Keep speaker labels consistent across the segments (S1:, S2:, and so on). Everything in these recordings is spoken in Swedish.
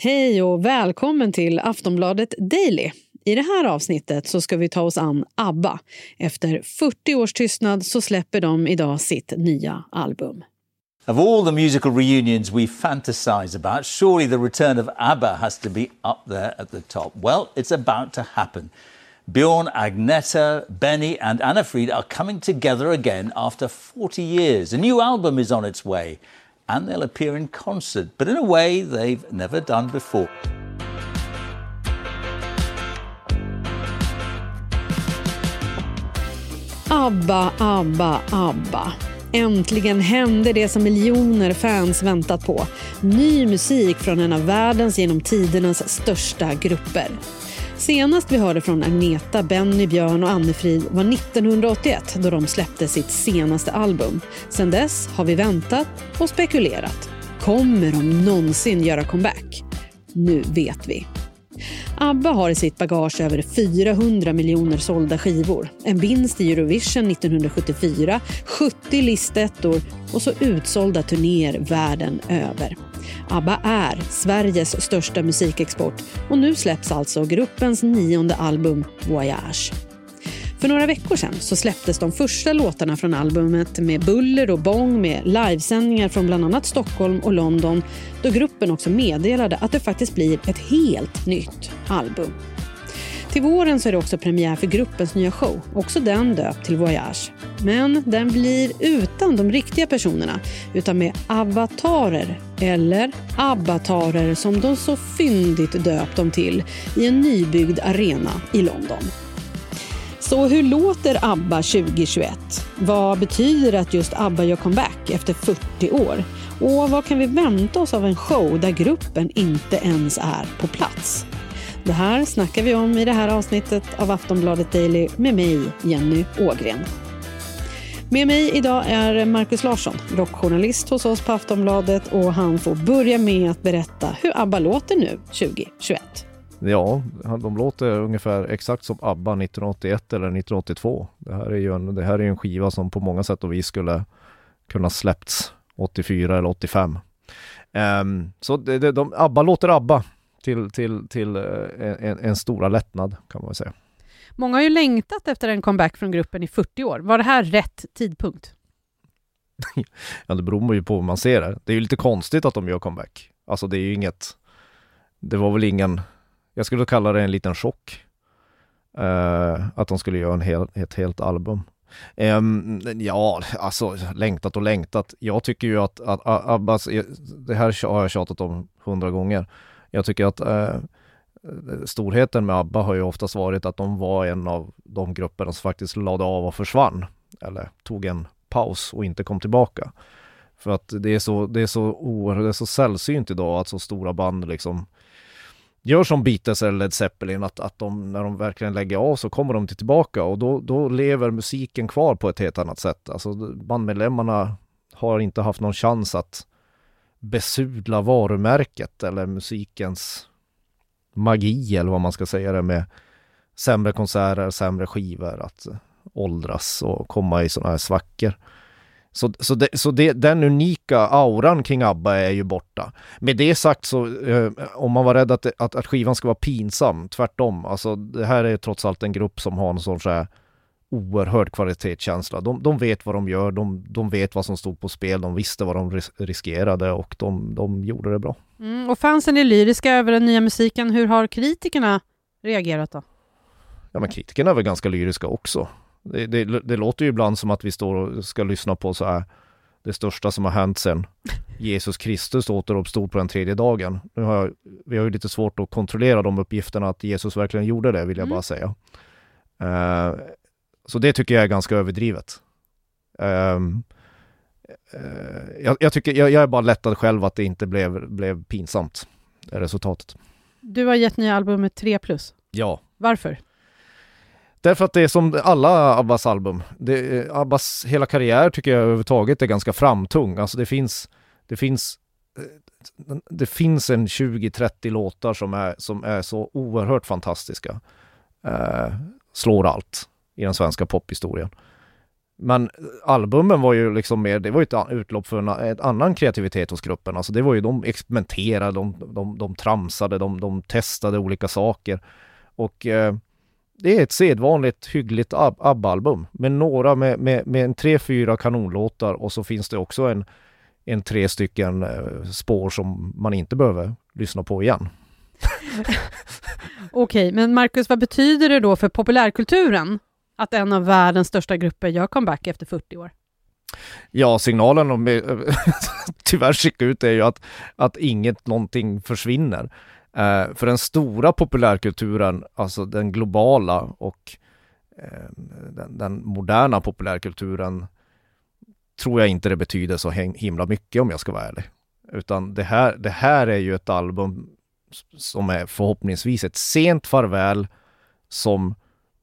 S1: Hej och välkommen till Aftonbladet Daily. I det här avsnittet så ska vi ta oss an ABBA. Efter 40 års tystnad så släpper de idag sitt nya album.
S2: Of all the musical reunions we fantasize about, surely the return of ABBA has to be up there at the top. Well, it's about to happen. Bjorn, Agneta, Benny, and Anna Fried are coming together again after 40 years. A new album is on its way, and they'll appear in concert, but in a way they've never done before.
S1: ABBA, ABBA, ABBA. Äntligen hände det som miljoner fans väntat på. Ny musik från en av världens genom tidernas största grupper. Senast vi hörde från Agneta, Benny, Björn och Annefrid var 1981 då de släppte sitt senaste album. Sedan dess har vi väntat och spekulerat. Kommer de någonsin göra comeback? Nu vet vi. ABBA har i sitt bagage över 400 miljoner sålda skivor. En vinst i Eurovision 1974, 70 listettor och så utsålda turnéer världen över. ABBA är Sveriges största musikexport och nu släpps alltså gruppens nionde album Voyage. För några veckor sedan så släpptes de första låtarna från albumet med buller och bång med livesändningar från bland annat Stockholm och London då gruppen också meddelade att det faktiskt blir ett helt nytt album. Till våren så är det också premiär för gruppens nya show, också den döpt till Voyage. Men den blir utan de riktiga personerna, utan med avatarer, eller abbatarer som de så fyndigt döpt dem till, i en nybyggd arena i London. Så hur låter ABBA 2021? Vad betyder det att just ABBA gör comeback efter 40 år? Och vad kan vi vänta oss av en show där gruppen inte ens är på plats? Det här snackar vi om i det här avsnittet av Aftonbladet Daily med mig, Jenny Ågren. Med mig idag är Markus Larsson, rockjournalist hos oss på Aftonbladet och han får börja med att berätta hur ABBA låter nu 2021.
S3: Ja, de låter ungefär exakt som ABBA 1981 eller 1982. Det här är ju en, det här är en skiva som på många sätt och vis skulle kunna släppts 84 eller 85. Um, så det, det, de, ABBA låter ABBA till, till, till uh, en, en stora lättnad kan man säga.
S1: Många har ju längtat efter en comeback från gruppen i 40 år. Var det här rätt tidpunkt?
S3: ja, det beror ju på hur man ser det. Det är ju lite konstigt att de gör comeback. Alltså det är ju inget... Det var väl ingen jag skulle kalla det en liten chock. Uh, att de skulle göra en hel, ett helt album. Um, ja, alltså längtat och längtat. Jag tycker ju att, att, att Abbas, det här har jag tjatat om hundra gånger. Jag tycker att uh, storheten med ABBA har ju oftast varit att de var en av de grupperna som faktiskt lade av och försvann. Eller tog en paus och inte kom tillbaka. För att det är så, det är så oerhört, det är så sällsynt idag att så stora band liksom gör som Beatles eller Led Zeppelin, att, att de, när de verkligen lägger av så kommer de tillbaka och då, då lever musiken kvar på ett helt annat sätt. Alltså bandmedlemmarna har inte haft någon chans att besudla varumärket eller musikens magi eller vad man ska säga det med sämre konserter, sämre skivor, att eh, åldras och komma i sådana här svackor. Så, så, det, så det, den unika auran kring ABBA är ju borta. Med det sagt så, eh, om man var rädd att, att, att, skivan ska vara pinsam, tvärtom. Alltså det här är trots allt en grupp som har en sån så här oerhörd kvalitetskänsla. De, de vet vad de gör, de, de vet vad som stod på spel, de visste vad de ris riskerade och de, de gjorde det bra.
S1: Mm, och fansen är lyriska över den nya musiken. Hur har kritikerna reagerat då?
S3: Ja, men kritikerna är väl ganska lyriska också. Det, det, det, låter ju ibland som att vi står och ska lyssna på så här det största som har hänt sen Jesus Kristus återuppstod på den tredje dagen. Nu har jag, vi har ju lite svårt att kontrollera de uppgifterna att Jesus verkligen gjorde det, vill jag mm. bara säga. Uh, så det tycker jag är ganska överdrivet. Um, uh, jag, jag, tycker, jag, jag, är bara lättad själv att det inte blev, blev pinsamt, resultatet.
S1: Du har gett nya albumet 3 plus.
S3: Ja.
S1: Varför?
S3: Därför att det är som alla Abbas album. Det, Abbas hela karriär tycker jag överhuvudtaget är ganska framtung. Alltså det finns, det finns, eh, det finns en 20-30 låtar som är, som är så oerhört fantastiska. Eh, slår allt i den svenska pophistorien. Men albumen var ju liksom mer, det var ju ett utlopp för en, en annan kreativitet hos gruppen. Alltså det var ju, de experimenterade, de, de, de tramsade, de, de testade olika saker. Och eh, det är ett sedvanligt hyggligt ABBA-album med några med, med, med en tre, fyra kanonlåtar och så finns det också en, en tre stycken eh, spår som man inte behöver lyssna på igen.
S1: Okej, men Marcus, vad betyder det då för populärkulturen att en av världens största grupper gör comeback efter 40 år?
S3: Ja, signalen de tyvärr skickar ut är ju att, att inget någonting försvinner. Eh, för den stora populärkulturen, alltså den globala och eh, den, den, moderna populärkulturen tror jag inte det betyder så himla mycket om jag ska vara ärlig. Utan det här, det här är ju ett album som är förhoppningsvis ett sent farväl som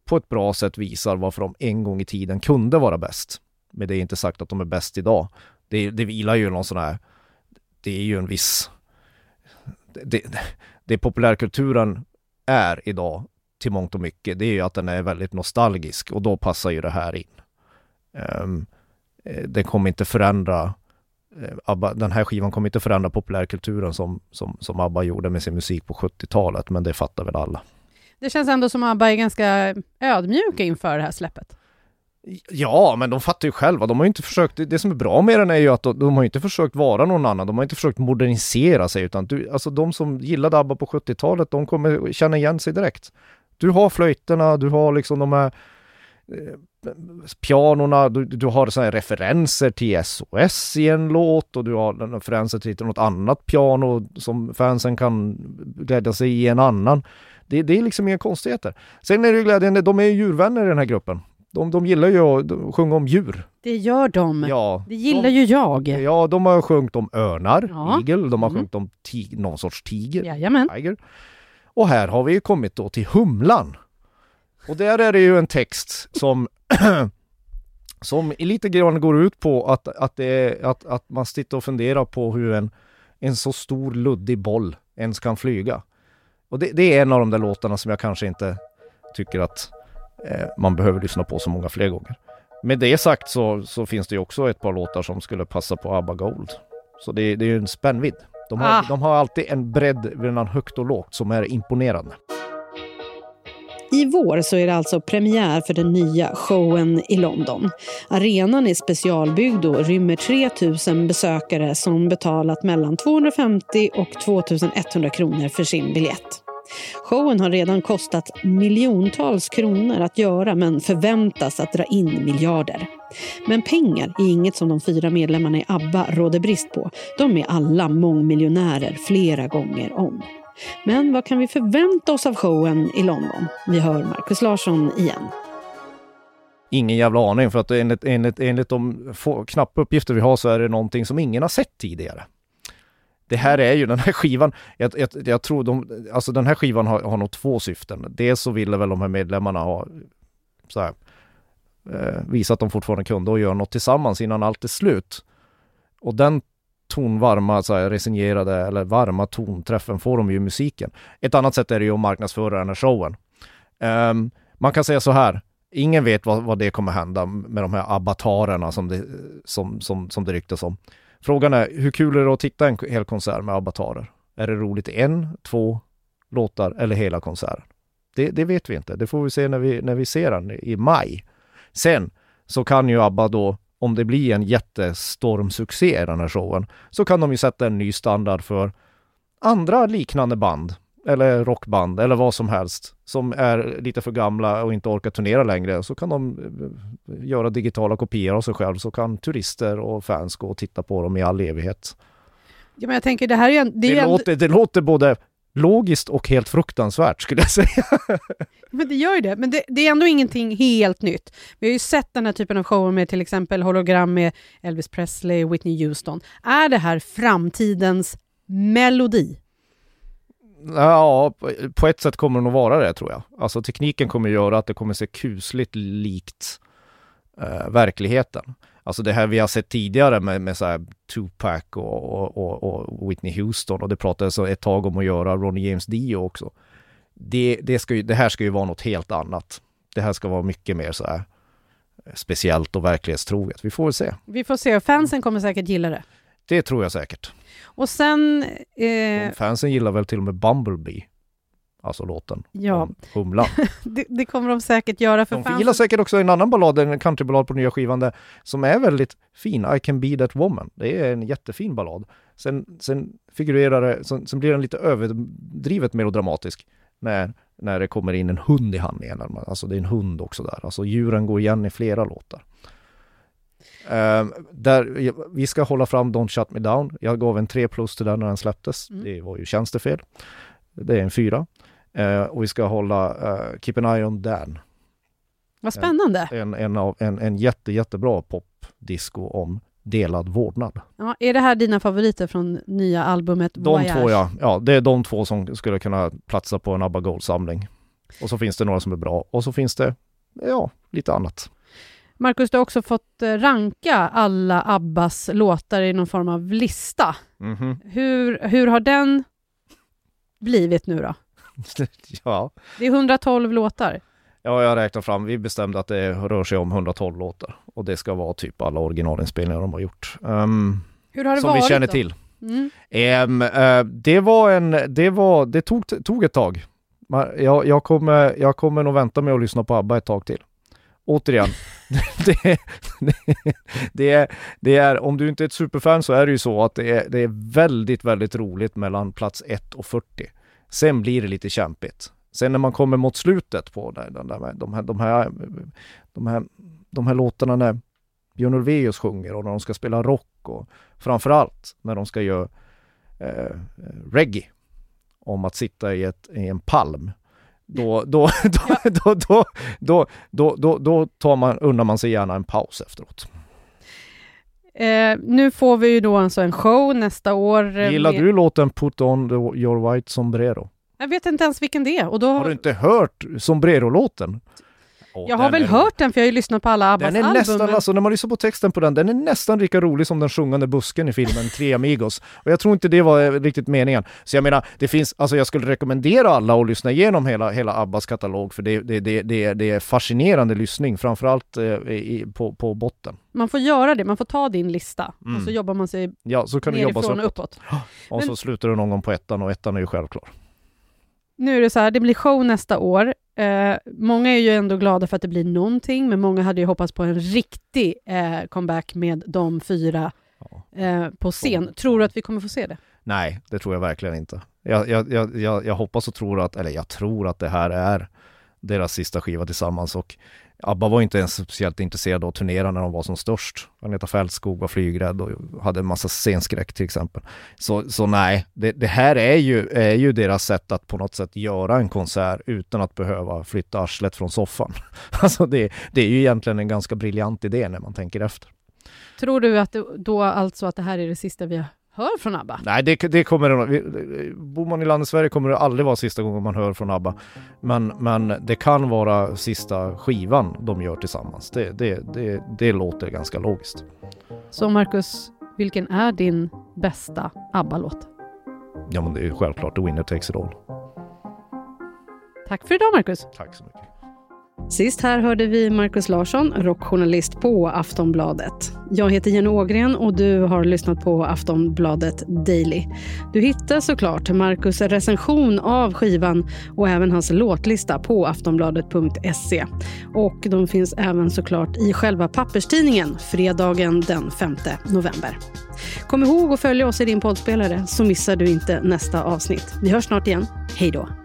S3: på ett bra sätt visar varför de en gång i tiden kunde vara bäst. Men det är inte sagt att de är bäst idag. Det, det vilar ju någon sån här, det är ju en viss, det, det populärkulturen är idag till mångt och mycket, det är ju att den är väldigt nostalgisk och då passar ju det här in. Um, den kommer inte förändra eh, ABBA, den här skivan kommer inte förändra populärkulturen som, som, som ABBA gjorde med sin musik på 70-talet, men det fattar väl alla.
S1: Det känns ändå som ABBA är ganska ödmjuka inför det här släppet.
S3: Ja, men de fattar ju själva. De har ju inte försökt, det som är bra med den är ju att de, de har inte försökt vara någon annan. De har inte försökt modernisera sig, utan du, alltså de som gillade ABBA på 70-talet, de kommer känna igen sig direkt. Du har flöjterna, du har liksom de här eh, pianorna, du, du har så referenser till SOS i en låt och du har referenser till något annat piano som fansen kan glädja sig i en annan. Det, det är liksom inga konstigheter. Sen är det ju glädjande, de är djurvänner i den här gruppen. De, de gillar ju att sjunga om djur.
S1: Det gör de.
S3: Ja,
S1: det gillar de, ju jag.
S3: Ja, de har sjungit om örnar, ja. igel, de har mm. sjungit om tig, någon sorts tiger,
S1: Jajamän.
S3: tiger. Och här har vi kommit då till humlan. Och där är det ju en text som som lite grann går ut på att, att, det att, att man sitter och funderar på hur en, en så stor luddig boll ens kan flyga. Och det, det är en av de där låtarna som jag kanske inte tycker att man behöver lyssna på så många fler gånger. Med det sagt så, så finns det ju också ett par låtar som skulle passa på ABBA Gold. Så det, det är ju en spännvidd. De har, ah. de har alltid en bredd mellan högt och lågt som är imponerande.
S1: I vår så är det alltså premiär för den nya showen i London. Arenan är specialbyggd och rymmer 3 000 besökare som betalat mellan 250 och 2 100 kronor för sin biljett. Showen har redan kostat miljontals kronor att göra men förväntas att dra in miljarder. Men pengar är inget som de fyra medlemmarna i ABBA råder brist på. De är alla mångmiljonärer flera gånger om. Men vad kan vi förvänta oss av showen i London? Vi hör Markus Larsson igen.
S3: Ingen jävla aning för att enligt, enligt, enligt de få, knappa uppgifter vi har så är det någonting som ingen har sett tidigare. Det här är ju den här skivan, jag, jag, jag tror de, alltså den här skivan har, har nog två syften. Dels så ville väl de här medlemmarna ha så här, eh, visa att de fortfarande kunde och göra något tillsammans innan allt är slut. Och den tonvarma, så här, resignerade eller varma tonträffen får de ju i musiken. Ett annat sätt är det ju att marknadsföra den här showen. Um, man kan säga så här, ingen vet vad, vad det kommer hända med de här abbatarerna som det, som, som, som det ryktas om. Frågan är, hur kul är det att titta en hel konsert med abbatarer? Är det roligt en, två låtar eller hela konserten? Det, det, vet vi inte. Det får vi se när vi, när vi ser den i maj. Sen så kan ju ABBA då om det blir en jättestormsuccé i den här showen, så kan de ju sätta en ny standard för andra liknande band eller rockband eller vad som helst som är lite för gamla och inte orkar turnera längre så kan de eh, göra digitala kopior av sig själv så kan turister och fans gå och titta på dem i all evighet.
S1: Ja, men jag tänker det här är, det,
S3: det, är låter, det låter både logiskt och helt fruktansvärt skulle jag säga.
S1: Men det gör ju det, men det, det, är ändå ingenting helt nytt. Vi har ju sett den här typen av shower med till exempel hologram med Elvis Presley Whitney Houston. Är det här framtidens melodi?
S3: Ja, på ett sätt kommer det nog vara det tror jag. Alltså tekniken kommer göra att det kommer se kusligt likt eh, verkligheten. Alltså det här vi har sett tidigare med, med så här Tupac och, och, och, Whitney Houston och det pratades ett tag om att göra Ronnie James Dio också. Det, det, ska ju, det här ska ju vara något helt annat. Det här ska vara mycket mer så här speciellt och verklighetstroget. Vi får väl se.
S1: Vi får se. Fansen kommer säkert gilla det.
S3: Det tror jag säkert.
S1: Och sen... Eh,
S3: Fansen gillar väl till och med Bumblebee. Alltså låten.
S1: Ja.
S3: Humlan.
S1: det, det kommer de säkert göra för
S3: De
S1: fansen.
S3: gillar säkert också en annan ballad, en countryballad på nya skivan där, som är väldigt fin, I can be that woman. Det är en jättefin ballad. Sen, sen figurerar det, sen, sen blir den lite överdrivet melodramatisk när, när det kommer in en hund i handlingen. Alltså det är en hund också där. Alltså djuren går igen i flera låtar. Ehm, där, vi ska hålla fram Don't Shut Me Down. Jag gav en 3 plus till den när den släpptes.
S1: Mm.
S3: Det var ju tjänstefel. Det är en 4. och vi ska hålla uh, Keep an Eye on Dan.
S1: Vad spännande.
S3: En, en, av, en, en jätte, jättebra popdisco om delad vårdnad.
S1: Ja, är det här dina favoriter från nya albumet
S3: De
S1: Voyage?
S3: två ja. ja, det är de två som skulle kunna platsa på en ABBA Gold-samling. Och så finns det några som är bra och så finns det, ja, lite annat.
S1: Marcus, du har också fått eh, ranka alla Abbas låtar i någon form av lista.
S3: Mhm.
S1: Hur, hur har den blivit nu då?
S3: ja.
S1: Det är 112 låtar.
S3: ja, jag räknar fram, vi bestämde att det rör sig om 112 låtar. Och det ska vara typ alla originalinspelningar de har gjort. Ehm,
S1: Hur har det
S3: som
S1: varit
S3: vi känner
S1: då?
S3: till.
S1: Mm.
S3: Ehm, eh, det var en, det var, det tog, tog ett tag. Jag, jag, kommer, jag kommer nog vänta med att lyssna på ABBA ett tag till. Återigen, det, det, det, är, det är, om du inte är ett superfan så är det ju så att det är, det är väldigt, väldigt roligt mellan plats 1 och 40. Sen blir det lite kämpigt. Sen när man kommer mot slutet på den där, de, här, de, här, de, här, de här låtarna när Björn Ulvaeus sjunger och när de ska spela rock och framförallt när de ska göra eh, reggae om att sitta i, ett, i en palm. Då, då, då, då, då, då, då, då, tar man, unnar man sig gärna en paus efteråt.
S1: Eh, nu får vi ju då alltså en show nästa år. eh,
S3: Gillar
S1: med-
S3: du låten Put on the, your white sombrero?
S1: Jag vet inte ens vilken det är. Och då...
S3: Har du inte hört sombrero-låten? Åh,
S1: Jag har väl
S3: är-
S1: hört den för jag har ju lyssnat på alla Abbas
S3: Den är
S1: album.
S3: nästan,
S1: men-
S3: alltså när man lyssnar på texten på den, den är nästan lika rolig som den sjungande busken i filmen Tre Amigos. Och jag tror inte det var eh, riktigt meningen. Så jag menar, det finns, alltså jag skulle rekommendera alla att lyssna igenom hela, hela Abbas katalog, för det, det, det, det, är, det är fascinerande lyssning, framförallt eh, i, på, på botten.
S1: Man får göra det, man får ta din lista
S3: Mm.
S1: och så jobbar man sig
S3: Ja, så kan du jobba
S1: och
S3: uppåt.
S1: uppåt.
S3: Och
S1: Men-
S3: så slutar du någon gång på ettan och ettan är ju självklar.
S1: Nu är det så här, det blir show nästa år. Eh, många är ju ändå glada för att det blir någonting, men många hade ju hoppats på en riktig eh, comeback med de fyra eh, på scen. Tror du att vi kommer få se det?
S3: Nej, det tror jag verkligen inte. Jag, jag, jag, jag, jag hoppas och tror att, eller jag tror att det här är deras sista skiva tillsammans och ABBA var inte ens speciellt intresserade av att turnera när de var som störst. Agneta Fältskog var flygrädd och hade en massa scenskräck till exempel. Så, så nej, det, det här är ju, är ju deras sätt att på något sätt göra en konsert utan att behöva flytta arslet från soffan. Alltså det, det är ju egentligen en ganska briljant idé när man tänker efter.
S1: Tror du att det, då alltså att det här är det sista vi hör från ABBA?
S3: Nej, det, det kommer det Bor man i landet Sverige kommer det aldrig vara sista gången man hör från ABBA. Men, men det kan vara sista skivan de gör tillsammans. Det, det, det, det låter ganska logiskt.
S1: Så Marcus, vilken är din bästa ABBA-låt?
S3: Ja, men det är ju självklart The Winner Takes It All.
S1: Tack för idag Marcus!
S3: Tack så mycket.
S1: Sist här hörde vi Markus Larsson, rockjournalist på Aftonbladet. Jag heter Jenny Ågren och du har lyssnat på Aftonbladet Daily. Du hittar såklart Markus recension av skivan och även hans låtlista på aftonbladet.se. Och de finns även såklart i själva papperstidningen fredagen den 5 november. Kom ihåg att följa oss i din poddspelare så missar du inte nästa avsnitt. Vi hörs snart igen. Hej då!